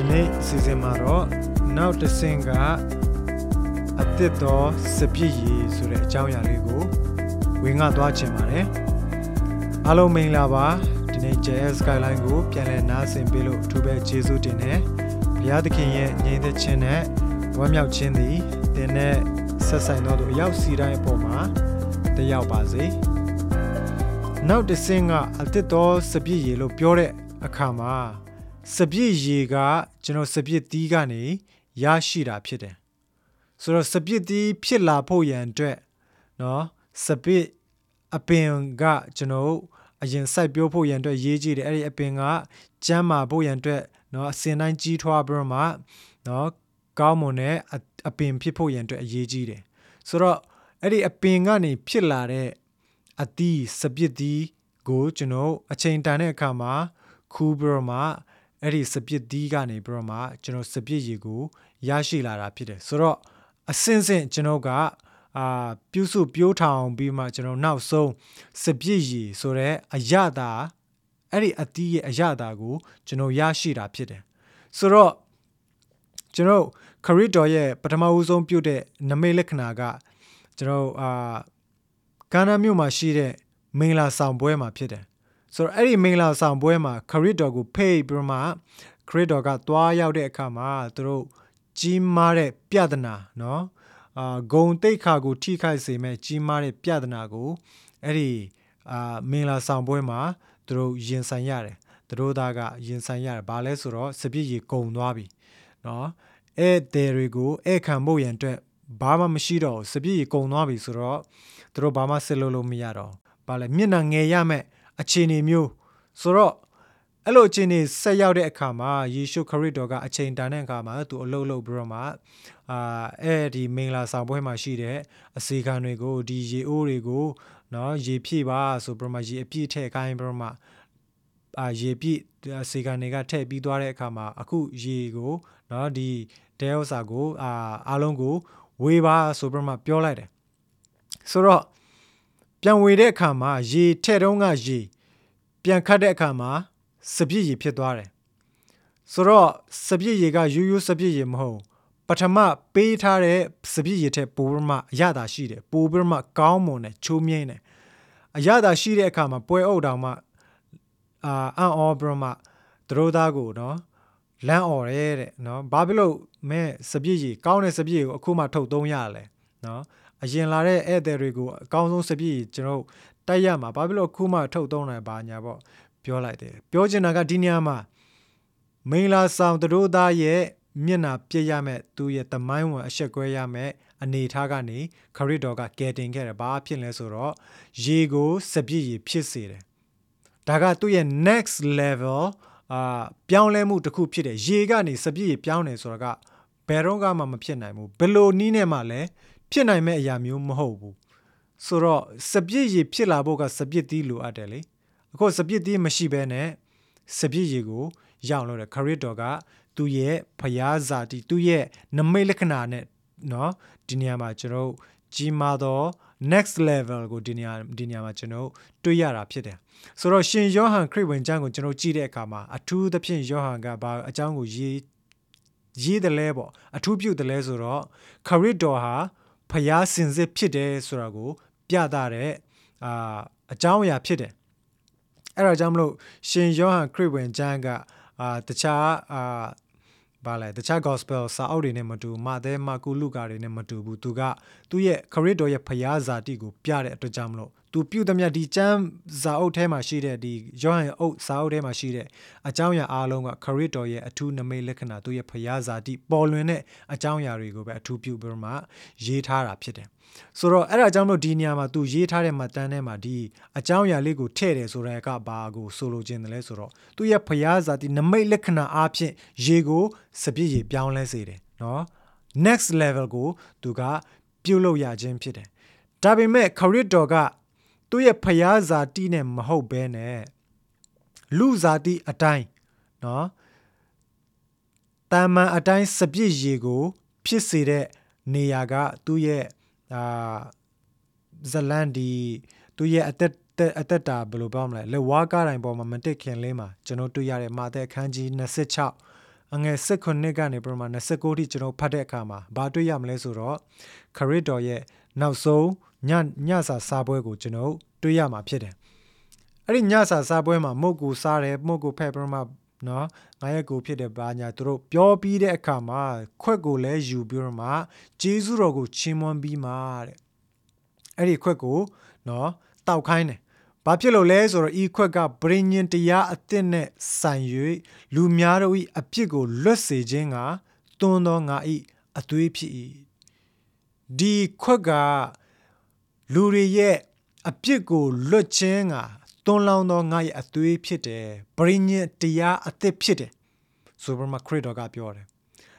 ဒီနေ့အစီအစဉ်မှာတော့နောက်တစ်ဆင့်ကအသစ်သောစပြည့်ရည်ဆိုတဲ့အကြောင်းအရာလေးကိုဝင်ငါသွားချင်ပါတယ်အားလုံးမင်္ဂလာပါဒီနေ့ JS Skyline ကိုပြန်လည်နားဆင်ပေးလို့အထူးပဲကျေးဇူးတင်တယ်ဘုရားသခင်ရဲ့ညီသက်ခြင်းနဲ့ဝမ်းမြောက်ခြင်းသည်တင်နဲ့ဆက်ဆိုင်တော်သူအရောက်စီတိုင်းအပေါ်မှာတက်ရောက်ပါစေနောက်တစ်ဆင့်ကအသစ်သောစပြည့်ရည်လို့ပြောတဲ့အခါမှာ စပြည့်ရည်ကကျွန်တော်စပြည့်တီးကနေရရှိတာဖြစ်တယ်ဆိုတော့စပြည့်တီးဖြစ်လာဖို့ရန်အတွက်เนาะစပြည့်အပင်ကကျွန်တော်အရင်စိုက်ပျိုးဖို့ရန်အတွက်ရေးကြည့်တယ်အဲ့ဒီအပင်ကကျန်းမာဖို့ရန်အတွက်เนาะအစင်တိုင်းကြီးထွားပြီးတော့မှเนาะကောင်းမွန်တဲ့အပင်ဖြစ်ဖို့ရန်အတွက်အရေးကြီးတယ်ဆိုတော့အဲ့ဒီအပင်ကနေဖြစ်လာတဲ့အသီးစပြစ်သီးကိုကျွန်တော်အချိန်တန်တဲ့အခါမှာခူးပြီးတော့မှ အဲ့ဒီစပြစ်သီးကနေပြီးတော့မှကျွန်တော်စပြစ်ရည်ကိုရရှိလာတာဖြစ်တယ်ဆိုတော့အစင်စင်ကျွန်တော်ကအာပြုစုပြိုးထောင်ပြီးမှကျွန်တော်နောက်ဆုံးစပြစ်ရည်ဆိုတဲ့အရသာအဲ့ဒီအသီးရဲ့အရသာကိုကျွန်တော်ရရှိတာဖြစ်တယ်ဆိုတော့ကျွန်တော်ခရစ်တော်ရဲ့ပထမဦးဆုံးပြုတ်တဲ့နမိတ်လက္ခဏာကကျွန်တော်အာကာနာမြို့မှာရှိတဲ့မင်္ဂလာဆောင်ပွဲမှာဖြစ်တယ် ဆိုတော့အဲ့ဒီမင်္ဂလာဆောင်ပွဲမှာခရစ်တော်ကိုဖိတ်ပြီးမှခရစ်တော်ကသွားရောက်တဲ့အခါမှာသူတို့ကြီးမားတဲ့ပြဒနာနော်အာဂုံတိတ်ခါကိုထိခိုက်စေမဲ့ကြီးမားတဲ့ပြဒနာကိုအဲ့ဒီအာမင်္ဂလာဆောင်ပွဲမှာသူတို့ရင်ဆိုင်ရတယ်သူတို့သားကရင်ဆိုင်ရတယ်ဘာလဲဆိုတော့စပြစ်ရေဂုံသွားပြီနော်အဲ့တယ်တွေကိုအဲ့ခံဖို့ရန်အတွက်ဘာမှမရှိတော့စပြည့်ကြီးကုံသွားပြီဆိုတော့တို့ဘာမှဆက်လုပ်လို့မရတော့ဘာလဲမျက်နှာငယ်ရမဲ့ အခြေအနေမျိုးဆိုတော့အဲ့လိုအခြေအနေဆက်ရောက်တဲ့အခါမှာယေရှုခရစ်တော်ကအချိန်တန်တဲ့အခါမှာသူအလုတ်လုတ်ပြီးတော့မှအာအဲ့ဒီမင်္ဂလာဆောင်ပွဲမှာရှိတဲ့အစီခံတွေကိုဒီရေအိုးတွေကိုနော်ရေဖြည့်ပါဆိုပြီးတော့မှရေအပြည့်ထည့်ခိုင်းပြီးတော့မှအာရေပြည့်အစီခံတွေကထည့်ပြီးသွားတဲ့အခါမှာအခုရေကိုနော်ဒီတဲဥစာကိုအာအားလုံးကိုဝေးပါဆိုပြီးတော့မှပြောလိုက်တယ်ဆိုတော့ ပြန်ဝေတဲ့အခါမှာရေထဲ့တုံးကရေပြန်ခတ်တဲ့အခါမှာစပြည့်ရေဖြစ်သွားတယ်ဆိုတော့စပြည့်ရေကယူးယူးစပြည့်ရေမဟုတ်ပထမပေးထားတဲ့စပြည့်ရေထက်ပိုပြီးမှအရသာရှိတယ်ပိုပြီးမှကောင်းမွန်တယ်ချိုးမြင်းတယ်အရသာရှိတဲ့အခါမှာပွဲအုပ်တောင်မှအာအန်အောပြီးမှသတို့သားကိုနော်လမ်းអော်ရဲတဲ့နော်ဘာဖြစ်လို့မဲစပြည့်ရေကောင်းတဲ့စပြည့်ရေကိုအခုမှထုတ်သုံးရလဲနော် အရင်လာတဲ့ဧည့်သည်တွေကိုအကောင်းဆုံးစပြည့်ကျွန်တော်တိုက်ရမှာဘာဖြစ်လို့ခုမှထုတ်သုံးနိုင်ပါညာပေါ့ပြောလိုက်တယ်ပြောချင်တာကဒီနေရာမှာမင်္ဂလာဆောင်တို့သားရဲ့မျက်နာပြည့်ရမဲ့သူရဲ့တမိုင်းဝင်အဆက်ကွဲရမဲ့အနေထားကနေခရစ်တော်ကကယ်တင်ခဲ့တယ်ဘာဖြစ်လဲဆိုတော့ရေကိုစပြည့်ရေဖြစ်စေတယ်ဒါကသူ့ရဲ့ next level အာပြောင်းလဲမှုတစ်ခုဖြစ်တယ်ရေကနေစပြည့်ရေပြောင်းတယ်ဆိုတာကဘယ်တော့မှမဖြစ်နိုင်ဘူးဘယ်လိုနည်းနဲ့မှလည်း ဖြစ်နိုင်မဲ့အရာမျိုးမဟုတ်ဘူးဆိုတော့စပြည့်ရည်ဖြစ်လာဖို့ကစပြည့်သီးလိုအပ်တယ်လေအခုစပြည့်သီးမရှိဘဲနဲ့စပြည့်ရည်ကိုရောက်လို့တယ်ခရစ်တော်ကသူ့ရဲ့ဖျားဇာတိသူ့ရဲ့နမိတ်လက္ခဏာနဲ့เนาะဒီနေရာမှာကျွန်တော်ကြီးမားသော next level ကိုဒီနေရာဒီနေရာမှာကျွန်တော်တွေ့ရတာဖြစ်တယ်ဆိုတော့ရှင်ယောဟန်ခရစ်ဝင်ကျမ်းကိုကျွန်တော်ကြည့်တဲ့အခါမှာအထူးသဖြင့်ယောဟန်ကဘာအကြောင်းကိုရေးရေးတယ်လဲပေါ့အထူးပြုတယ်လဲဆိုတော့ခရစ်တော်ဟာ ဖျားစင်စစ်ဖြစ်တယ်ဆိုတာကို ပြသတဲ့အာအကြောင်းအရာဖြစ်တယ်အဲ့ဒါကြောင့်မလို့ရှင်ယောဟန်ခရစ်ဝင်ကျမ်းကအာတခြားအာဘာလဲတခြား gospel စာအုပ်တွေနဲ့မတူမာသဲမာကုလုကာတွေနဲ့မတူဘူးသူကသူ့ရဲ့ခရစ်တော်ရဲ့ဖျားဇာတိကိုပြတဲ့အတွက်ကြောင့်မလို့ သူပြုသမျှဒီကျမ်းစာအုပ်ထဲမှာရှိတဲ့ဒီယောဟန်အုပ်စာအုပ်ထဲမှာရှိတဲ့အကြောင်းအရာအားလုံးကခရစ်တော်ရဲ့အထူးနမိတ်လက္ခဏာသူ့ရဲ့ဖျားဇာတိပေါ်လွင်တဲ့အကြောင်းအရာတွေကိုပဲအထူးပြုပြီးမှရေးထားတာဖြစ်တယ်ဆိုတော့အဲ့ဒါကြောင့်မလို့ဒီနေရာမှာသူရေးထားတဲ့မှတ်တမ်းထဲမှာဒီအကြောင်းအရာလေးကိုထည့်တယ်ဆိုတဲ့ကဘာကိုဆိုလိုချင်တယ်လဲဆိုတော့သူရဲ့ဖျားဇာတိနမိတ်လက္ခဏာအားဖြင့်ရေကိုစပြည့်ရေပြောင်းလဲစေတယ်နော် next level ကိုသူကပြုတ်လို့ရခြင်းဖြစ်တယ်ဒါပေမဲ့ခရစ်တော်က သူ့ရဲ့ဖျားဇာတိနဲ့မဟုတ်ဘဲနဲ့လူဇာတိအတိုင်းနော်တာမန်အတိုင်းစပြည့်ရေကို ဖြစ်စေတဲ့နေရာကသူ့ရဲ့အာဇလန်ဒီသူရဲ့အသက်အသက်တာဘယ်လိုပြောမလဲလက်ဝါးကားတိုင်းပေါ်မှာမတက်ခင်လေးမှာကျွန်တော်တွေ့ရတဲ့မာသက်ခန်းကြီး26အငယ်၁9ကနေပြမ29ထိကျွန်တော်ဖတ်တဲ့အခါမှာဘာတွေ့ရမလဲဆိုတော့ခရစ်တော်ရဲ့နောက်ဆုံး ညညစာစားပွဲကိုကျွန်တော်တွေ့ရမှာဖြစ်တယ်အဲ့ဒီညစာစားပွဲမှာမုတ်ကိုစားတယ်မုတ်ကိုဖက်ပြမနော်ငါရဲ့ကိုဖြစ်တဲ့ဘာညာသူတို့ပြောပြီးတဲ့အခါမှာခွက်ကိုလည်းယူပြီးတော့မှဂျေဇုတော်ကိုချီးမွမ်းပြီးမှတဲ့အဲ့ဒီခွက်ကိုနော်တောက်ခိုင်းတယ်ဘာဖြစ်လို့လဲဆိုတော့ဤခွက်ကဗြိညင်တရားအသစ်နဲ့ဆိုင်၍လူများတို့၏အပြစ်ကိုလွတ်စေခြင်းကသွန်းသောငါ၏အသွေးဖြစ်၏ဒီခွက်က လူတွေရဲ့အပြစ်ကိုလွတ်ခြင်းကသွန်းလောင်းသောငါရဲ့အသွေးဖြစ်တယ်ဗြိညင်တရားအသစ်ဖြစ်တယ်ဆိုပြီးမှခရစ်တော်ကပြောတယ်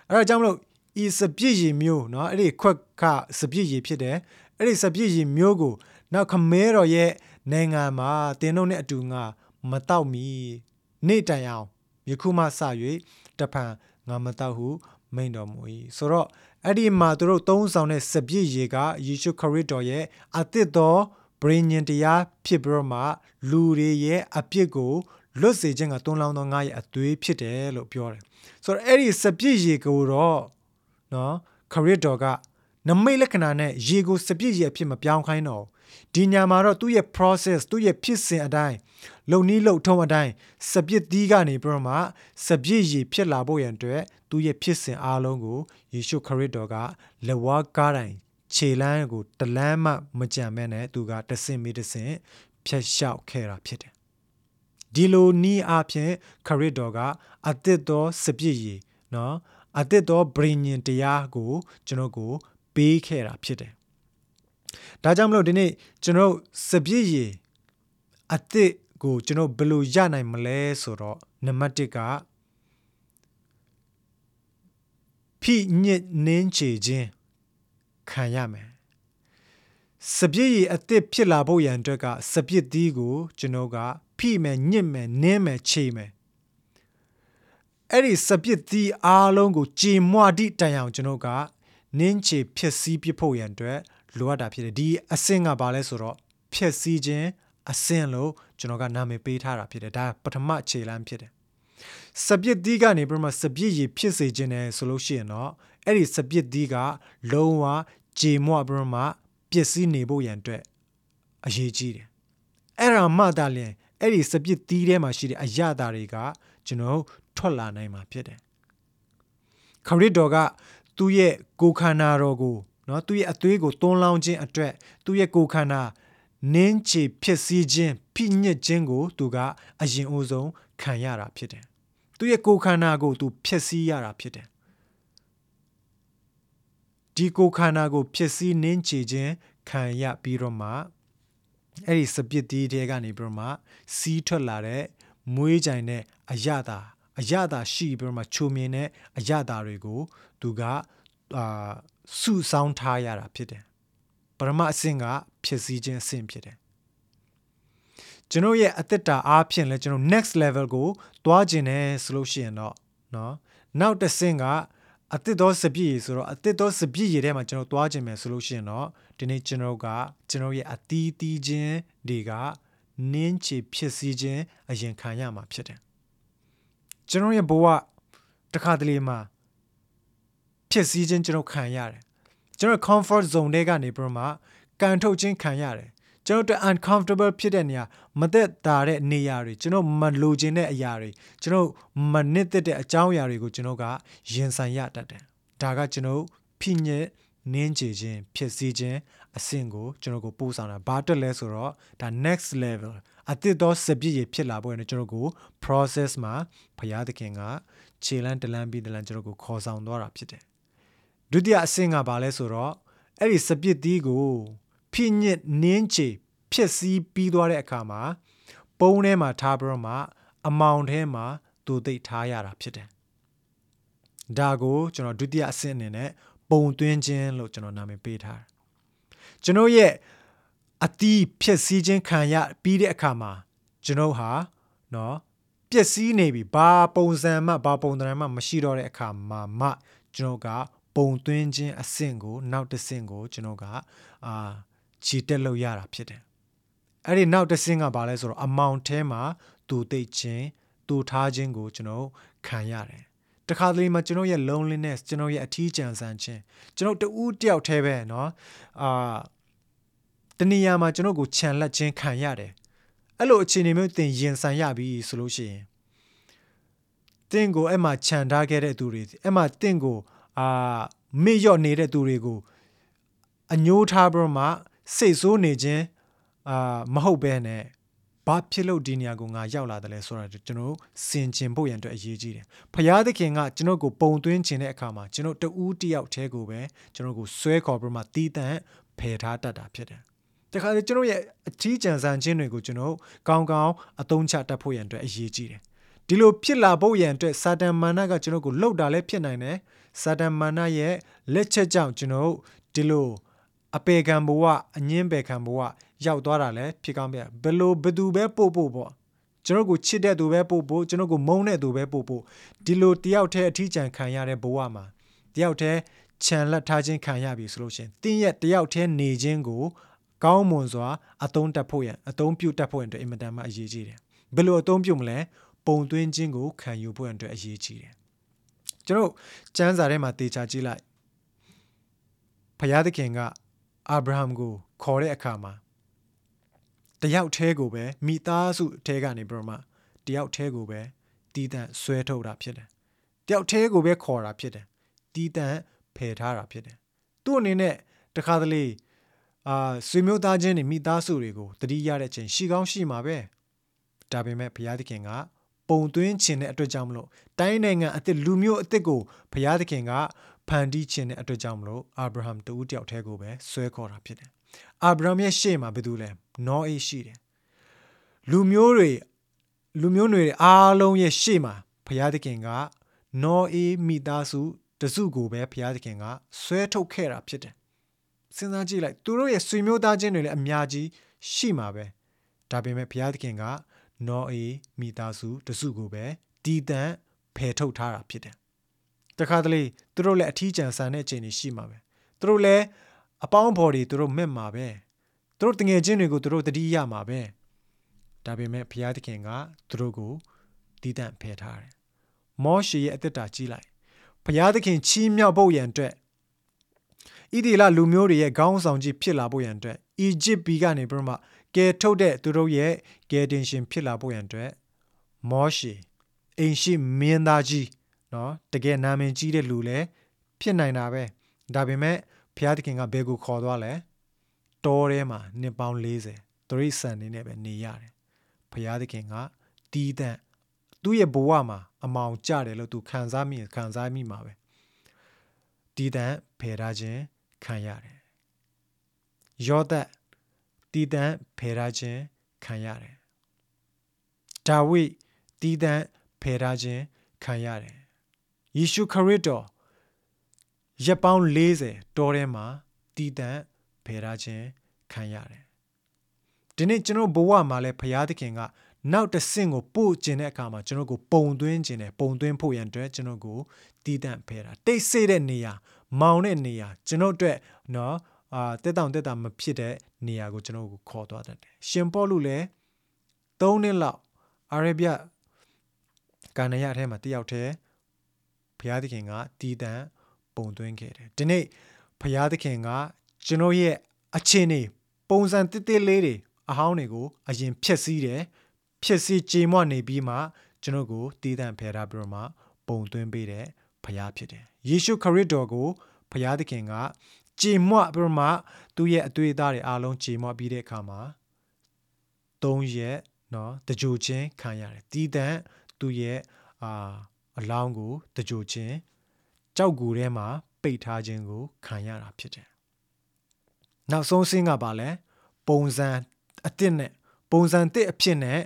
အဲ့ဒါကြောင့်မလို့ဤစပြည့်ရည်မျိုးเนาะအဲ့ဒီခွက်ကစပြည့်ရည်ဖြစ်တယ်အဲ့ဒီစပြည့်ရည်မျိုးကိုနောက်ခမဲတော်ရဲ့နိုင်ငံမှာတင်းတို့နဲ့အတူငါမတော့မီနေ့တိုင်အောင်ယခုမှစ၍တဖန်ငါမတော့ဟု မိန်တော်မူ၏ဆိုတော့အဲ့ဒီမှာသူတို့သုံးဆောင်တဲ့စပြည့်ရေကယေရှုခရစ်တော်ရဲ့အသစ်သောဗြိညင်တရားဖြစ်ပြီးတော့မှလူတွေရဲ့အပြစ်ကိုလွတ်စေခြင်းကတွန်းလောင်းသောငါရဲ့အသွေးဖြစ်တယ်လို့ပြောတယ်ဆိုတော့အဲ့ဒီစပြည့်ရေကိုတော့နော်ခရစ်တော်ကနမိတ်လက္ခဏာနဲ့ရေကိုစပြည့်ရေအဖြစ်မပြောင်းခိုင်းတော့ဒီညာမှာတော့သူ့ရဲ့ process သူ့ရဲ့ဖြစ်စဉ်အတိုင်း လုံနီးလုံထုံးအတိုင်းစပြစ်သီးကနေပြီးတော့မှစပြစ်ရည်ဖြစ်လာဖို့ရန်အတွက်သူ့ရဲ့ဖြစ်စဉ်အားလုံးကိုယေရှုခရစ်တော်ကလက်ဝါးကားတိုင်းခြေလမ်းကိုတလမ်းမှမကြံမဲနဲ့သူကတဆင့်မီတဆင့်ဖြတ်လျှောက်ခဲ့တာဖြစ်တယ်ဒီလိုနီးအဖြစ်ခရစ်တော်ကအသစ်သောစပြစ်ရည်နော်အသစ်သောဗြိညင်တရားကိုကျွန်တော်ကိုပေးခဲ့တာဖြစ်တယ်ဒါကြောင့်မလို့ဒီနေ့ကျွန်တော်စပြည့်ရည်အစ်စ် ကိုကျွန်တော်ဘယ်လိုရနိုင်မလဲဆိုတော့နံပါတ်1ကဖိညစ်နင်းချေခြင်းခံရမယ်စပြည့်ရည်အစ်စ်ဖြစ်လာဖို့ရန်အတွက်ကစပြည့်သီးကိုကျွန်တော်ကဖိမယ်ညစ်မယ်နင်းမယ်ချေမယ်အဲ့ဒီစပြစ်သီးအားလုံးကိုကြေမွတိတန်အောင်ကျွန်တော်ကနင်းချေဖြစ်စည်းပြဖို့ရန်အတွက်လိုအပ်တာဖြစ်တယ်ဒီအဆင့်ကဘာလဲဆိုတော့ဖြည့်ဆည်းခြင်းအဆင့်လို့ ကျွန်တော်ကနာမည်ပေးထားတာဖြစ်တယ်ဒါပထမခြေလှမ်းဖြစ်တယ်စပြစ်သီးကနေပြီးမှစပြစ်ရည်ဖြစ်စေခြင်းနဲ့ဆိုလို့ရှိရင်တော့အဲ့ဒီစပြစ်သီးကလုံးဝကြေမွပြီးမှပျက်စီးနေဖို့ရန်အတွက်အရေးကြီးတယ်အဲ့ဒါမှသာလျှင်အဲ့ဒီစပြစ်သီးထဲမှာရှိတဲ့အရာတာတွေကကျွန်တော်ထွက်လာနိုင်မှာဖြစ်တယ်ခရစ်တော်ကသူ့ရဲ့ကိုယ်ခန္ဓာတော်ကိုနော်သူ့ရဲ့အသွေးကိုတွန်းလောင်းခြင်းအတွက်သူ့ရဲ့ကိုယ်ခန္ဓာ နင်းချေဖြစ်စည်းခြင်းဖိညစ်ခြင်းကို သူကအရင်အဆုံးခံရတာဖြစ်တယ်သူ့ရဲ့ကိုယ်ခန္ဓာကိုသူဖြစ်စည်းရတာဖြစ်တယ်ဒီကိုယ်ခန္ဓာကိုဖြစ်စည်းနင်းချေခြင်းခံရပြီးတော့မှအဲ့ဒီစပစ်တီးတွေကနေပြီးတော့မှစီးထွက်လာတဲ့မွေးကြိုင်တဲ့အရသာအရသာရှိပြီးတော့မှချိုမြင်တဲ့အရသာတွေကို သူကအာစုဆောင်းထားရတာဖြစ်တယ် ပရမအဆင့်ကဖြစ်စည်းခြင်းအဆင့်ဖြစ်တယ်ကျွန်တော်ရဲ့အသက်တာအားဖြင့်လဲကျွန်တော် next level ကိုတွားကျင်တယ်ဆိုလို့ရှိရင်တော့เนาะနောက်တစ်ဆင့်ကအသစ်သောစပြည့်ရည်ဆိုတော့အသစ်သောစပြည့်ရည်ထဲမှာကျွန်တော်တွားကျင်မယ်ဆိုလို့ရှိရင်တော့ဒီနေ့ကျွန်တော်ကကျွန်တော်ရဲ့အသီးသီးခြင်းတွေကနင်းချေဖြစ်စည်းခြင်းအရင်ခံရမှာဖြစ်တယ်ကျွန်တော်ရဲ့ဘဝတခါတလေမှာဖြစ်စည်းခြင်းကျွန်တော်ခံရတယ် ကျွန်တော် comfort zone တွေကနေပြီးမှကန်ထုတ်ခြင်းခံရတယ်ကျွန်တော်တို့ uncomfortable ဖြစ်တဲ့နေရာမသက်သာတဲ့နေရာတွေကျွန်တော်မလိုချင်တဲ့အရာတွေကျွန်တော်မနစ်သက်တဲ့အကြောင်းအရာတွေကိုကျွန်တော်ကရင်ဆိုင်ရတတ်တယ်ဒါကကျွန်တော်ဖိညက်နင်းချခြင်းဖြစ်စည်းခြင်းအဆင့်ကိုကျွန်တော်ကိုပို့ဆောင်တာဘာတက်လဲဆိုတော့ဒါ next level အသစ်သောစပြည့်ရဖြစ်လာဖို့နဲ့ကျွန်တော်ကို process မှာဘုရားသခင်ကခြေလန်းတလန်းပြီးတလန်းကျွန်တော်ကိုခေါ်ဆောင်သွားတာဖြစ်တယ် ဒုတိယအဆင့်ကဘာလဲဆိုတော့အဲ့ဒီစပစ်သီးကိုဖိညစ်နင်းချေဖြစ်စည်းပြီးသွားတဲ့အခါမှာပုံထဲမှာထားပြီးတော့မှအမောင်ထဲမှာတူသိပ်ထားရတာဖြစ်တယ်။ဒါကိုကျွန်တော်ဒုတိယအဆင့်အနေနဲ့ပုံသွင်းခြင်းလို့ကျွန်တော်နာမည်ပေးထားတယ်။ကျွန်တော်ရဲ့အတီးဖြစ်စည်းခြင်းခံရပြီးတဲ့အခါမှာကျွန်တော်ဟာနော်ပျက်စီးနေပြီဘာပုံစံမှဘာပုံသဏ္ဍာန်မှမရှိတော့တဲ့အခါမှာမှကျွန်တော်က ပုံသွင်းခြင်းအဆင့်ကိုနောက်တစ်ဆင့်ကိုကျွန်တော်ကအာခြေတက်လို့ရတာဖြစ်တယ်အဲ့ဒီနောက်တစ်ဆင့်ကဘာလဲဆိုတော့အမောင်ထဲမှာတူသိခြင်းတူထားခြင်းကိုကျွန်တော်ခံရတယ် တခါတလေမှာကျွန်တော်ရဲ့ loneliness ကျွန်တော်ရဲ့အထီးကျန်ဆန်ခြင်းကျွန်တော်တူးတယောက်တည်းပဲเนาะအာတနေရာမှာကျွန်တော်ကိုခြံလက်ခြင်းခံရတယ်အဲ့လိုအခြေအနေမျိုးတင်ရင်ဆိုင်ရပြီဆိုလို့ရှိရင်တင့်ကိုအဲ့မှာခြံထားခဲ့တဲ့သူတွေအဲ့မှာတင့်ကို အာမေ့လျော့နေတဲ့သူတွေကိုအညိုးထားပြီးမှစိတ်ဆိုးနေခြင်းအာမဟုတ်ဘဲနဲ့ဘာဖြစ်လို့ဒီနေရာကိုငါရောက်လာတယ်လဲဆိုတာကျွန်တော်စင်ကျင်ဖို့ရန်အတွက်အရေးကြီးတယ်။ဖျားသခင်ကကျွန်တော်ကိုပုံသွင်းခြင်းတဲ့အခါမှာကျွန်တော်တဦးတယောက်တည်းကိုပဲကျွန်တော်ကိုဆွဲခေါ်ပြီးမှတီးတန့်ဖယ်ထားတတ်တာဖြစ်တယ်။တခါလေကျွန်တော်ရဲ့အထီးကျန်ဆန်ခြင်းတွေကိုကျွန်တော်ကောင်းကောင်းအသုံးချတတ်ဖို့ရန်အတွက်အရေးကြီးတယ်။ဒီလိုဖြစ်လာဖို့ရန်အတွက်စာတန်မာနကကျွန်တော်ကိုလှုပ်တာလည်းဖြစ်နိုင်တယ်။ စာတန်မာနရဲ့လက်ချက်ကြောင့်ကျွန်တော်ဒီလိုအပေခံဘဝအငင်းပေခံဘဝရောက်သွားတာလည်းဖြစ်ကောင်းပြဘယ်လိုဘယ်သူပဲပို့ပို့ပေါ့ကျွန်တော်ကိုချစ်တဲ့သူပဲပို့ပို့ကျွန်တော်ကိုမုန်းတဲ့သူပဲပို့ပို့ဒီလိုတယောက်တည်းအထီးကျန်ခံရတဲ့ဘဝမှာတယောက်တည်းခြံလက်ထားခြင်းခံရပြီဆိုလို့ရှင်တင်းရဲ့တယောက်တည်းနေခြင်းကိုကောင်းမွန်စွာအသုံးတက်ဖို့ရန်အသုံးပြုတတ်ဖို့ရန်အတွက်အင်မတန်မှအရေးကြီးတယ်ဘယ်လိုအသုံးပြုမလဲပုံသွင်းခြင်းကိုခံယူဖို့ရန်အတွက်အရေးကြီးတယ် ကျွန်တော်ကျမ်းစာထဲမှာတေချာကြည့်လိုက်ဖယားသခင်ကအာဗြဟံကိုခေါ်တဲ့အခါမှာတယောက်တည်းကိုပဲမိသားစုအထဲကနေပြီးတော့မှတယောက်တည်းကိုပဲတီးတန့်ဆွဲထုတ်တာဖြစ်တယ်တယောက်တည်းကိုပဲခေါ်တာဖြစ်တယ်တီးတန့်ဖယ်ထားတာဖြစ်တယ်သူ့အနေနဲ့တခါတလေအာဆွေမျိုးသားချင်းတွေမိသားစုတွေကိုတတိရတဲ့ချိန်ရှိကောင်းရှိမှာပဲဒါပေမဲ့ဘုရားသခင်က ပုံသွင်းခြင်းတဲ့အတွက်ကြောင့်မလို့တိုင်းနိုင်ငံအစ်စ်လူမျိုးအစ်စ်ကိုဘုရားသခင်ကဖန်တီးခြင်းတဲ့အတွက်ကြောင့်မလို့အာဗြဟံတူတယောက်တည်းကိုပဲဆွဲခေါ်တာဖြစ်တယ်အာဗြဟံရဲ့ရှေ့မှာဘယ်သူလဲနောအေးရှိတယ်လူမျိုးတွေလူမျိုးတွေအားလုံးရဲ့ရှေ့မှာဘုရားသခင်ကနောအေးမိသားစုတစုကိုပဲဘုရားသခင်ကဆွဲထုတ်ခဲ့တာဖြစ်တယ်စဉ်းစားကြည့်လိုက်သူတို့ရဲ့ဆွေမျိုးသားချင်းတွေလည်းအများကြီးရှိမှာပဲဒါပေမဲ့ဘုရားသခင်က နောအေးမိသားစုတစုကိုပဲတည်တံ့ဖယ်ထုတ်ထားတာဖြစ်တယ်တခါတလေသူတို့လည်းအထီးကျန်ဆန်တဲ့အခြေအနေရှိမှာပဲသူတို့လည်းအပေါင်းဖော်တွေသူတို့မဲ့မှာပဲသူတို့တငယ်ချင်းတွေကိုသူတို့တတိရမှာပဲဒါပေမဲ့ဘုရားသခင်ကသူတို့ကိုတည်တံ့ဖယ်ထားတယ်မောရှေရဲ့အသက်တာကြီးလိုက်ဘုရားသခင်ချီးမြှောက်ဖို့ရန်အတွက်ဣဒီလလူမျိုးတွေရဲ့ခေါင်းဆောင်ကြီးဖြစ်လာဖို့ရန်အတွက်အီဂျစ်ပြည်ကနေပြီးမှ ကယ်ထုတ်တဲ့သူတို့ရဲ့ကယ်တင်ရှင်ဖြစ်လာဖို့ရန်အတွက်မောရှေအိမ်ရှိမင်းသားကြီးเนาะတကယ်နာမည်ကြီးတဲ့လူလည်းဖြစ်နိုင်တာပဲဒါပေမဲ့ဘုရားသခင်ကဘယ်ကိုခေါ်သွားလဲတောထဲမှာနှစ်ပေါင်း40တရိษံနေနဲ့ပဲနေရတယ်ဘုရားသခင်ကတီးတန့်သူ့ရဲ့ဘဝမှာအမောင်ကြတယ်လို့သူခံစားမိခံစားမိမှာပဲတီးတန့်ဖယ်ထားခြင်းခံရတယ်ယောသ တ်တီးတန့်ဖယ်ထားခြင်းခံရတယ်ဒါဝိတီးတန့်ဖယ်ထားခြင်းခံရတယ်ယေရှုခရစ်တော်ရက်ပေါင်း40တောထဲမှာတီးတန့်ဖယ်ထားခြင်းခံရတယ်ဒီနေ့ကျွန်တော်ဘဝမှာလဲဘုရားသခင်ကနောက်တစ်ဆင့်ကိုပို့ခြင်းတဲ့အခါမှာကျွန်တော်ကိုပုံသွင်းခြင်းနဲ့ပုံသွင်းဖို့ရန်အတွက်ကျွန်တော်ကိုတီးတန့်ဖယ်တာတိတ်ဆိတ်တဲ့နေရာမောင်တဲ့နေရာကျွန်တော်အတွက်နော် အာတက်တောင်တက်တာမဖြစ်တဲ့နေရာကိုကျွန်တော်ကိုခေါ်သွားတတ်တယ်ရှင်ပေါလုလည်း၃နှစ်လောက်အာရေဗျကာနရအထဲမှာတယောက်တည်းဘုရားသခင်ကတီးတန့်ပုံသွင်းခဲ့တယ်ဒီနေ့ဘုရားသခင်ကကျွန်တော်ရဲ့အခြေအနေပုံစံတစ်တစ်လေးတွေအဟောင်းတွေကိုအရင်ဖြည့်ဆည်းတယ်ဖြည့်ဆည်းကြေမွနေပြီးမှကျွန်တော်ကိုတည်တံ့ဖယ်ထားပြီးတော့မှပုံသွင်းပေးတဲ့ဘုရားဖြစ်တယ်ယေရှုခရစ်တော်ကိုဘုရားသခင်က ကြေမွပြီးတော့မှသူ့ရဲ့အတွေ့အသားတွေအားလုံးကြေမွပြီးတဲ့အခါမှာ၃ရက်နော်တကြိုချင်းခံရတယ်တည်တံ့သူ့ရဲ့အာအလောင်းကိုတကြိုချင်းကြောက်ကူထဲမှာပိတ်ထားခြင်းကိုခံရတာဖြစ်တယ်နောက်ဆုံးဆင်းကပါလဲပုံစံအစ်စ်နဲ့ပုံစံတစ်အဖြစ်နဲ့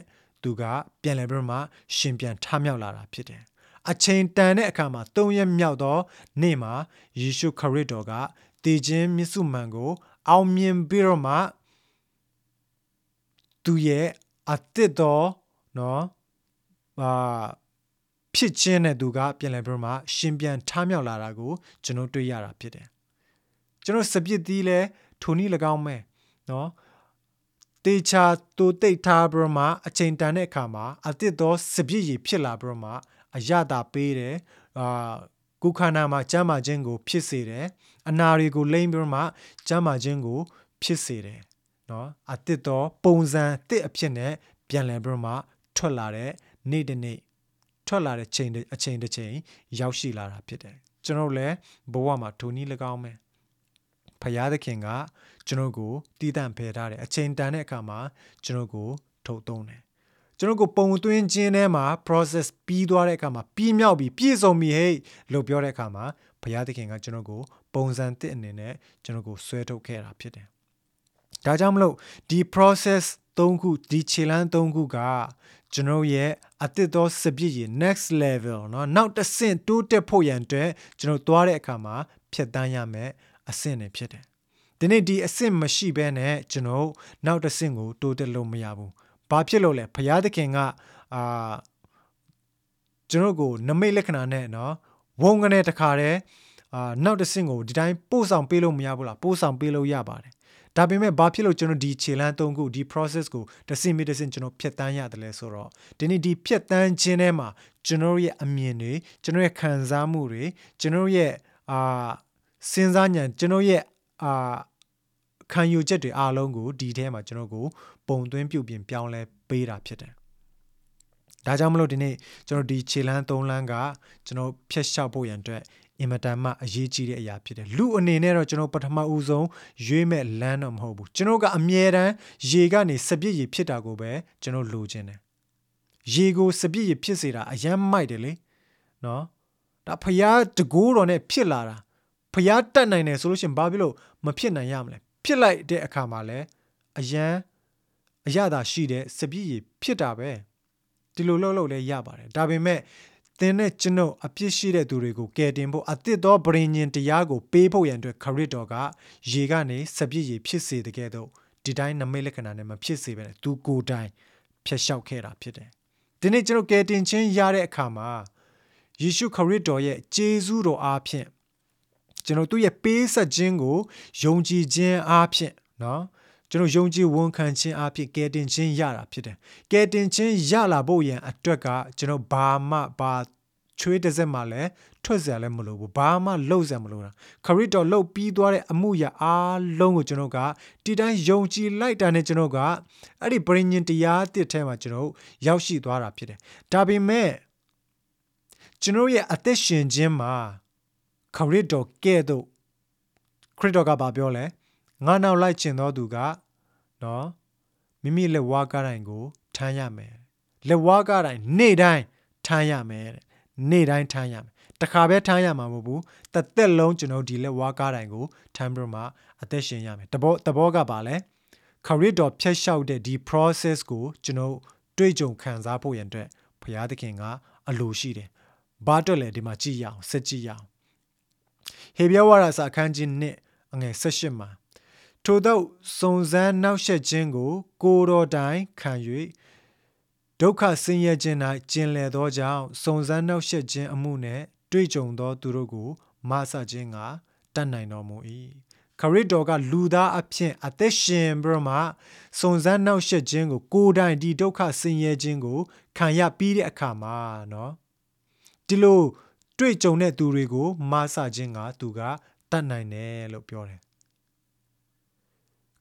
သူကပြန်လည်ပြီးမှရှင်ပြန်ထမြောက်လာတာဖြစ်တယ်အချိန်တန်တဲ့အခါမှာ၃ရက်မြောက်သောနေ့မှာယေရှုခရစ်တော်က တည်ခြင်းမြစ်စုမှန်ကို အောင်မြင်ပြီးတော့မှသူရဲ့အတစ်တော်နော်အာဖြစ်ခြင်းနဲ့သူကပြန်လည်ပြီးမှရှင်ပြန်ထမြောက်လာတာကို ကျွန်တော်တွေ့ရတာဖြစ်တယ်ကျွန်တော်စပစ်သီးလဲထိုနည်း၎င်းပဲနော်တေချာတူတိတ်ထားပြီးမှအချိန်တန်တဲ့အခါမှာအတစ်သောစပြည့်ရည်ဖြစ်လာပြီးမှအရတာပေးတယ်အာကုခန္ဓာမှာကျမ်းမာခြင်းကို ဖြစ်စေတယ် အနာတွေကိုလိမ့်ပြီးမှကျမ်းမာခြင်းကို ဖြစ်စေတယ်နော်အတစ်တော့ပုံစံတစ်အဖြစ်နဲ့ပြန်လည်ပြီးမှထွက်လာတဲ့နေ့တစ်နေ့ထွက်လာတဲ့ချိန်အချိန်တစ်ချိန်ရောက်ရှိလာတာဖြစ်တယ်ကျွန်တော်လည်းဘဝမှာဒုနည်း၎င်းပဲဖရာသခင်ကကျွန်တော်ကိုတည်တံ့ဖယ်ထားတယ်အချိန်တန်တဲ့အခါမှာကျွန်တော်ကို ထုတ်သုံးတယ်ကျွန်တော်ကိုပုံသွင်းခြင်းထဲမှာ process ပြီးသွားတဲ့အခါမှာပြီးမြောက်ပြီးပြည့်စုံပြီဟဲ့လို့ပြောတဲ့အခါမှာဘုရားသခင်ကကျွန်တော်ကို ပုံစံတစ်အနေနဲ့ကျွန်တော်ကိုဆွဲထုတ်ခဲ့တာဖြစ်တယ်။ဒါကြောင့်မလို့ဒီ process ၃ခုဒီခြေလမ်း၃ခုကကျွန်တော်ရဲ့အတစ်သောစပြည့်ရ next level เนาะနောက်တစ်ဆင့်တိုးတက်ဖို့ရန်အတွက်ကျွန်တော်သွားတဲ့အခါမှာဖြတ်တန်းရမယ်အဆင့်တွေဖြစ်တယ်။ဒီနေ့ဒီအဆင့်မရှိဘဲနဲ့ကျွန်တော်နောက်တစ်ဆင့်ကိုတိုးတက်လို့မရဘူး။ဘာဖြစ်လို့လဲဘုရားသခင်ကအာကျွန်တော်ကိုနမိတ်လက္ခဏာနဲ့เนาะဝုံကနေတခါတည်း အာနောက်တစ်ဆင့်ကိုဒီတိုင်းပို့ဆောင်ပေးလို့မရဘူးလားပို့ဆောင်ပေးလို့ရပါတယ်ဒါပေမဲ့ဘာဖြစ်လို့ကျွန်တော်ဒီခြေလမ်းသုံးခုဒီ process ကိုတစ်ဆင့်ပြီးတစ်ဆင့်ကျွန်တော်ဖြတ်တန်းရတယ်လဲဆိုတော့ဒီနေ့ဒီဖြတ်တန်းခြင်းထဲမှာကျွန်တော်ရဲ့အမြင်တွေကျွန်တော်ရဲ့ခံစားမှုတွေကျွန်တော်ရဲ့အာစဉ်းစားဉာဏ်ကျွန်တော်ရဲ့အာခံယူချက်တွေအားလုံးကိုဒီထဲမှာကျွန်တော်ကိုပုံသွင်းပြုတ်ပြင်ပြောင်းလဲပေးတာဖြစ်တယ်ဒါကြောင့်မလို့ဒီနေ့ကျွန်တော်ဒီခြေလမ်း၃လမ်းကကျွန်တော်ဖျက်လျှောက်ဖို့ရန်အတွက် အင်မတန်မှအရေးကြီးတဲ့အရာဖြစ်တယ်လူအနေနဲ့တော့ကျွန်တော်ပထမဦးဆုံးရွေးမဲ့လမ်းတော့မဟုတ်ဘူးကျွန်တော်ကအမြဲတမ်းရေကနေစပြည့်ရေဖြစ်တာကိုပဲကျွန်တော်လိုချင်တယ်ရေကိုစပြည့်ရေဖြစ်စေတာအယမ်းမိုက်တယ်လေနော်ဒါဖျားတကိုးတော်နဲ့ဖြစ်လာတာဖျားတက်နိုင်တယ်ဆိုလို့ရှိရင်ဘာဖြစ်လို့မဖြစ်နိုင်ရမလဲဖြစ်လိုက်တဲ့အခါမှာလဲအယမ်းအရသာရှိတဲ့စပြည့်ရေဖြစ်တာပဲဒီလိုလှုပ်လှုပ်လဲရပါတယ်ဒါပေမဲ့ သင်နဲ့ကျွန်ုပ်အပြစ်ရှိတဲ့သူတွေကိုကယ်တင်ဖို့အသစ်သောဗြိဉ္ဉ်တရားကိုပေးဖို့ရန်အတွက်ခရစ်တော်ကရေကနေစပြည့်ရေဖြစ်စေတဲ့ကဲ့သို့ဒီတိုင်းနမိတ်လက္ခဏာနဲ့မဖြစ်စေဘဲသူကိုယ်တိုင်ဖျက်လျှောက်ခဲ့တာဖြစ်တယ်ဒီနေ့ကျွန်တော်ကယ်တင်ခြင်းရတဲ့အခါမှာယေရှုခရစ်တော်ရဲ့ဂျေဇုတော်အားဖြင့်ကျွန်တော်သူ့ရဲ့ပေးဆက်ခြင်းကိုယုံကြည်ခြင်းအားဖြင့်နော် ကျွန်တော်ယုံကြည်ဝန်ခံခြင်းအဖြစ်ကယ်တင်ခြင်းရတာဖြစ်တယ်။ကယ်တင်ခြင်းရလာဖို့ရန်အတွက်ကကျွန်တော်ဘာမှဘာချွေးတစ်စက်မှလည်းထွက်စရာလည်းမလိုဘူးဘာမှလှုပ်စရာမလိုတာခရစ်တော်လှုပ်ပြီးသွားတဲ့အမှုရာအားလုံးကိုကျွန်တော်ကဒီတိုင်းယုံကြည်လိုက်တာနဲ့ကျွန်တော်ကအဲ့ဒီပရိညင်တရားတစ်ထဲမှာကျွန်တော်ရောက်ရှိသွားတာဖြစ်တယ်ဒါပေမဲ့ကျွန်တော်ရဲ့အသက်ရှင်ခြင်းမှာခရစ်တော်ကဲ့သို့ခရစ်တော်ကပြောလဲငါနောက်လိုက်ကျင်သောသူက နော်မိမိလက်ဝါးကားတိုင်းကိုထမ်းရမယ်လက်ဝါးကားတိုင်းနေ့တိုင်းထမ်းရမယ်တဲ့နေ့တိုင်းထမ်းရမယ်တခါပဲထမ်းရမှာမဟုတ်ဘူးတသက်လုံးကျွန်တော်ဒီလက်ဝါးကားတိုင်းကိုထမ်းပြီးမှအသက်ရှင်ရမယ်တဘောတဘောကပါလဲခရစ်တော်ဖျက်လျှောက်တဲ့ဒီ process ကိုကျွန်တော်တွေ့ကြုံခံစားဖို့ရန်အတွက်ဘုရားသခင်ကအလိုရှိတယ်ဘာတော့လဲဒီမှာကြည့်ရအောင်စက်ကြည့်ရအောင်ဟေဘရဲဝါဒစာအခန်းကြီး1အငယ်18မှာ ထိုသောစုံစမ်းနှောက်ယှက်ခြင်းကို ကိုယ်တော်တိုင်ခံ၍ဒုက္ခဆင်းရဲခြင်း၌ကျင်လည်သောကြောင့်စုံစမ်းနှောက်ယှက်ခြင်းအမှုနှင့်တွေ့ကြုံသောသူတို့ကိုမဆခြင်းကတတ်နိုင်တော်မူ၏ခရစ်တော်ကလူသားအဖြစ်အသက်ရှင်ပြီးမှစုံစမ်းနှောက်ယှက်ခြင်းကို ကိုယ်တိုင်ဒီဒုက္ခဆင်းရဲခြင်းကိုခံရပြီးတဲ့အခါမှာနော်ဒီလိုတွေ့ကြုံတဲ့သူတွေကိုမဆခြင်းကသူကတတ်နိုင်တယ်လို့ပြောတယ်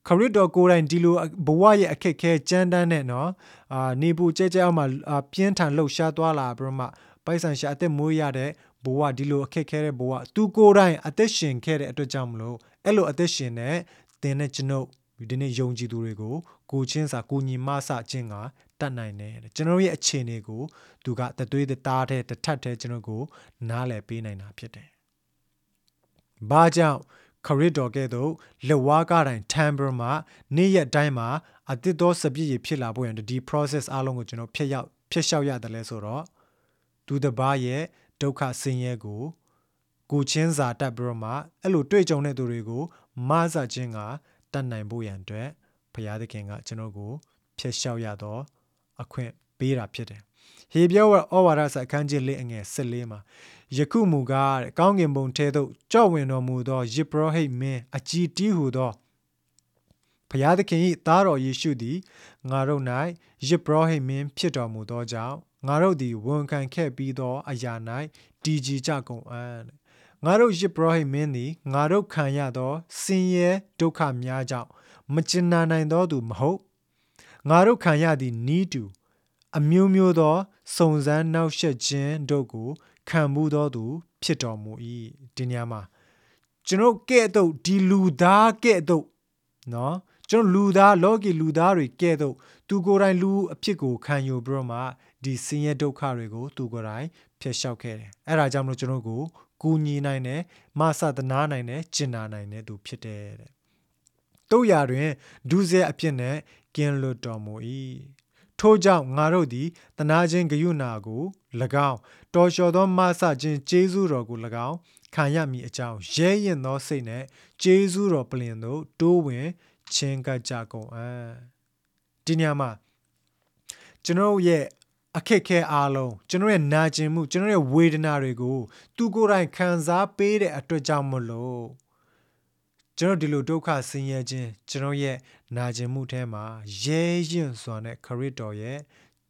ခရစ်တော်ကိုယ်တိုင်ဒီလိုဘဝရဲ့အခက်ခဲကြမ်းတမ်းတဲ့နော်အာနေပူကြဲကြဲအောင်မှာပြင်းထန်လှုပ်ရှားသွားလာပြီးမှပိုက်ဆံရှာအသက်မွေးရတဲ့ဘဝဒီလိုအခက်ခဲတဲ့ဘဝသူကိုယ်တိုင်အသက်ရှင်ခဲ့တဲ့အတွက်ကြောင့်မလို့အဲ့လိုအသက်ရှင်တဲ့သင်နဲ့ကျွန်ုပ်ဒီနေ့ယုံကြည်သူတွေကိုကိုချင်းစာကိုညီမဆခြင်းကတတ်နိုင်တယ်ကျွန်တော်ရဲ့အခြေအနေကိုသူကတသွေးတသားတဲ့တထက်တဲ့ကျွန်တော်ကိုနားလည်ပေးနိုင်တာဖြစ်တယ်။ဘာကြောင့် ခရစ်တော်ကဲ့သို့လက်ဝါးကားတိုင်းထမ်ဘရမှာနေ့ရက်တိုင်းမှာအသစ်သောစပြည့်ရဖြစ်လာဖို့ရန်ဒီ process အားလုံးကိုကျွန်တော်ဖျက်ရောက်ဖျက်လျှောက်ရတယ်လဲဆိုတော့သူတစ်ပါးရဲ့ဒုက္ခဆင်းရဲကိုကိုချင်းစာတက်ပြီးတော့မှအဲ့လိုတွေ့ကြုံတဲ့သူတွေကိုမဆခြင်းကတတ်နိုင်ဖို့ရန်အတွက်ဘုရားသခင်ကကျွန်တော်ကိုဖျက်လျှောက်ရတော့အခွင့်ပေးတာဖြစ်တယ်ဟေပြောဩဝါဒစာအခန်းကြီးလေးအငယ်14မှာ ယခုမူကားကောင်းကင်ဘုံထဲသို့ကြော့ဝင်တော်မူသောယေဘရဟိတ်မင်းအကြည်တီးဟုသောဘုရားသခင်၏သားတော်ယေရှုသည်ငါတို့၌ယေဘရဟိတ်မင်းဖြစ်တော်မူသောကြောင့်ငါတို့သည်ဝန်ခံခဲ့ပြီးသောအရာ၌တည်ကြည်ကြကုန်အံ့ငါတို့ယစ်ဘရဟိမင်းသည်ငါတို့ခံရသောဆင်းရဲဒုက္ခများကြောင့်မကျင်နာနိုင်သောသူမဟုတ်ငါတို့ခံရသည့်နီးတူအမျိုးမျိုးသောစုံစမ်းနှောက်ယှက်ခြင်းတို့ကို ခံမှုသောသူ ဖြစ်တော်မူ၏ဒီနေရာမှာကျွန်တော်ကဲ့သို့ဒီလူသားကဲ့သို့နော်ကျွန်တော်လူသားလောကီလူသားတွေကဲ့သို့သူကိုယ်တိုင်လူအဖြစ်ကိုခံယူပြီးတော့မှဒီဆင်းရဲဒုက္ခတွေကို သူကိုယ်တိုင်ဖျက်လျှောက်ခဲ့တယ်အဲ့ဒါကြောင့်မလို့ကျွန်တော်ကိုကူညီနိုင်တယ်မဆသနာနိုင်တယ်ကျင်နာနိုင်တယ်သူဖြစ်တယ်တဲ့တို့ရာတွင်ဒုစရအဖြစ်နဲ့ကင်းလွတ်တော်မူ၏ ထို့ကြောင့်ငါတို့သည်တနာခြင်းဂယုဏကို၎င်းတော်လျှော်သောမဆခြင်းကျေးဇူးတော်ကို၎င်းခံရမည်အကြောင်းရဲရင်သောစိတ်နဲ့ကျေးဇူးတော်ပလင်သို့တိုးဝင်ချင်းကပ်ကြကုန်အံ့ဒီညမှာကျွန်တော်ရဲ့အခက်ခဲအားလုံးကျွန်တော်ရဲ့နာကျင်မှုကျွန်တော်ရဲ့ဝေဒနာတွေကို သူကိုယ်တိုင်ခံစားပေးတဲ့အတွက်ကြောင့်မလို့ ကျွန်တော်ဒီလိုဒုက္ခဆင်းရဲခြင်းကျွန်တော်ရဲ့နာကျင်မှုထဲမှာရဲရင်စွာနဲ့ခရစ်တော်ရဲ့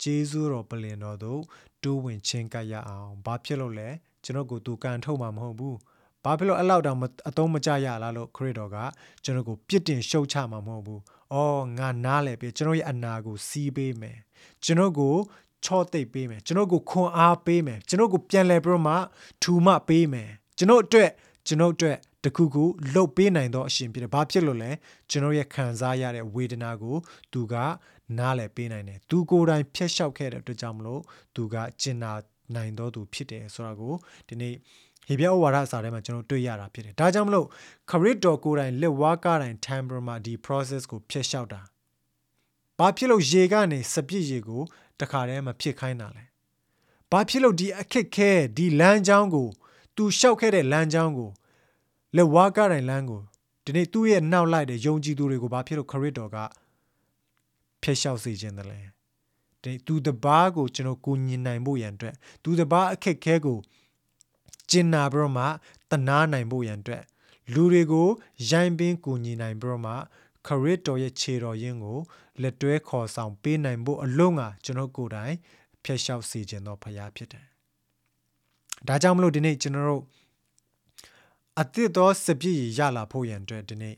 ဂျေဇုတော်ပလင်တော်တို့တိုးဝင်ချင်းကပ်ရအောင်ဘာဖြစ်လို့လဲကျွန်တော်ကိုသူကန်ထုတ်မှာမဟုတ်ဘူးဘာဖြစ်လို့အဲ့လောက်တောင်အသုံးမကျရလားလို့ခရစ်တော်ကကျွန်တော်ကိုပြစ်တင်ရှုတ်ချမှာမဟုတ်ဘူး။အော်ငါနားလဲပြီကျွန်တော်ရဲ့အနာကိုစီးပေးမယ်။ကျွန်တော်ကိုချော့သိပ်ပေးမယ်ကျွန်တော်ကိုခွန်အားပေးမယ်ကျွန်တော်ကိုပြန်လဲပြီးတော့မှထူမပေးမယ်ကျွန်တော်အတွက်ကျွန်တော်အတွက် တခုခုလှုပ်ပေးနိုင်သောအရှင်ဖြစ်တယ်။ဘာဖြစ်လို့လဲကျွန်တော်ရဲ့ခံစားရတဲ့ဝေဒနာကိုသူကနားလည်ပေးနိုင်တယ်။သူကိုယ်တိုင်ဖျက်လျှောက်ခဲ့တဲ့အတွက်ကြောင့်မလို့သူကကျင်နာနိုင်သောသူဖြစ်တယ်ဆိုတာကိုဒီနေ့ဟေပြဩဝါဒစာထဲမှာကျွန်တော်တွေ့ရတာဖြစ်တယ်။ဒါကြောင့်မလို့ခရစ်တော်ကိုယ်တိုင်လက်ဝါးကားတိုင် temperament ဒီ process ကိုဖျက်လျှောက်တာ။ဘာဖြစ်လို့ရေကနေစပြစ်ရေကိုတခါတည်းမဖြစ်ခိုင်းတာလဲ။ဘာဖြစ်လို့ဒီအခက်ခဲဒီလမ်းကြောင်းကို သူလျှောက်ခဲ့တဲ့လမ်းကြောင်းကို လက်ဝါးကားတိုင်လမ်းကိုဒီနေ့သူ့ရဲ့နောက်လိုက်တဲ့ယုံကြည်သူတွေကိုဘာဖြစ်လို့ခရစ်တော်ကဖျက်လျှောက်စေခြင်းတလဲ။ဒီသူတပားကိုကျွန်တော်ကိုညင်နိုင်ဖို့ရန်အတွက်သူတပားအခက်ခဲကိုကျင်နာပြီးတော့မှတနာနိုင်ဖို့ရန်အတွက်လူတွေကိုရိုင်းပင်းကူညီနိုင်ပြီးတော့မှခရစ်တော်ရဲ့ခြေတော်ရင်းကိုလက်တွဲခေါ်ဆောင်ပေးနိုင်ဖို့အလုံးကကျွန်တော်ကိုယ်တိုင်ဖျက်လျှောက်စေခြင်းသောဖရားဖြစ်တယ်။ဒါကြောင့်မလို့ဒီနေ့ကျွန်တော်တို့ အသစ်သောစပြည့်ရလာဖို့ရန်အတွက်ဒီနေ့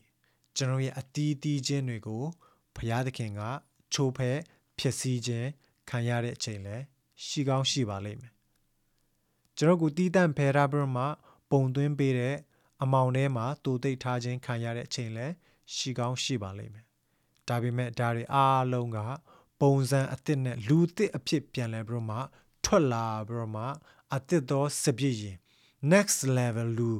ကျွန်တော်ရဲ့အတီးတီးခြင်းတွေကိုဖရားသခင်ကချိုးဖဲဖြစ်စည်းခြင်းခံရတဲ့အချိန်လဲရှိကောင်းရှိပါလိမ့်မယ်ကျွန်တော်ကတီးတန့်ဖယ်ထားပြီးမှပုံသွင်းပေးတဲ့အမောင်ထဲမှာတူသိပ်ထားခြင်းခံရတဲ့အချိန်လဲရှိကောင်းရှိပါလိမ့်မယ်။ဒါပေမဲ့ဒါတွေအားလုံးကပုံစံအသစ်နဲ့လူသစ်အဖြစ်ပြန်လဲပြီးမှထွက်လာပြီးမှအသစ်သောစပြည့်ရင် next level လူ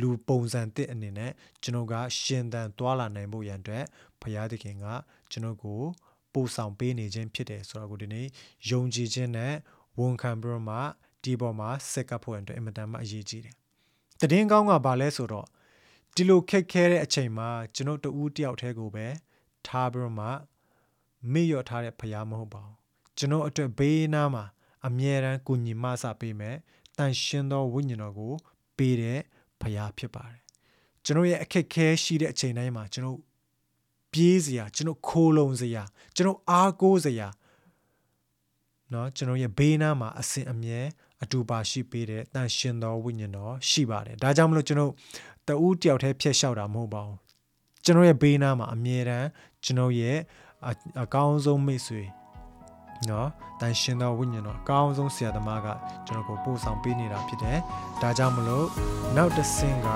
လူပုံစံတစ်အနေနဲ့ကျွန်တော်ကရှင်သန်သွားလာနိုင်ဖို့ရန်အတွက်ဘုရားသခင်ကကျွန်တော်ကိုပို့ဆောင်ပေးနေခြင်းဖြစ်တယ်ဆိုတော့ကိုဒီနေ့ယုံကြည်ခြင်းနဲ့ဝန်ခံပြီးမှဒီပေါ်မှာစက်ကပ်ဖို့အတွက်အင်မတန်မှအရေးကြီးတယ်။တည်င်းကောင်းကဘာလဲဆိုတော့ဒီလိုခက်ခဲတဲ့အချိန်မှာကျွန်တော်တူးတယောက်တည်းကိုပဲထားပြီးမှမေ့လျော့ထားတဲ့ဖရားမဟုတ်ပါဘူး။ကျွန်တော်အတွက်ဘေးနားမှာအမြဲတမ်းကူညီမဆပေးမယ်။တန်ရှင်းသောဝိညာဉ်တော်ကိုပေးတဲ့ ဖရားဖြစ်ပါတယ်။ကျွန်တော်ရဲ့အခက်ခဲရှိတဲ့အချိန်တိုင်းမှာကျွန်တော်ပြေးစရာကျွန်တော်ခိုးလုံစရာကျွန်တော်အားကိုးစရာเนาะကျွန်တော်ရဲ့ဘေးနားမှာအစဉ်အမြဲအတူပါရှိပေးတဲ့တန်ရှင်သောဝိညာဉ်တော်ရှိပါတယ်ဒါကြောင့်မလို့ကျွန်တော်တဦးတယောက်တည်းဖြတ်လျှောက်တာမဟုတ်ပါဘူးကျွန်တော်ရဲ့ဘေးနားမှာအမြဲတမ်းကျွန်တော်ရဲ့အကောင်းဆုံးမိတ်ဆွေ နော်တန်ရှင်သောဝိညာဉ်တော်အကောင်းဆုံးဆရာသမားကကျွန်တော်ကိုပို့ဆောင်ပေးနေတာဖြစ်တယ်ဒါကြောင့်မလို့နောက်တစ်ဆင့်က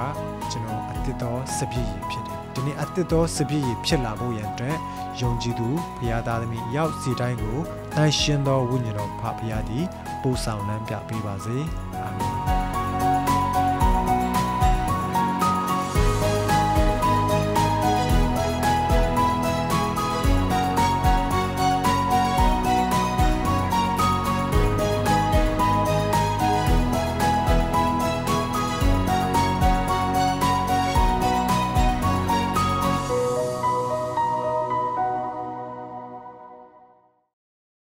ကျွန်တော်အသစ်သောစပြည့်ရည်ဖြစ်တယ်ဒီနေ့အသစ်သောစပြည့်ရည်ဖြစ်လာဖို့ရန်အတွက်ယုံကြည်သူဘုရားသားသမီးရောက်စီတိုင်းကိုတန်ရှင်သောဝိညာဉ်တော်ဖဖရားသည်ပို့ဆောင်လမ်းပြပေးပါစေအာမင်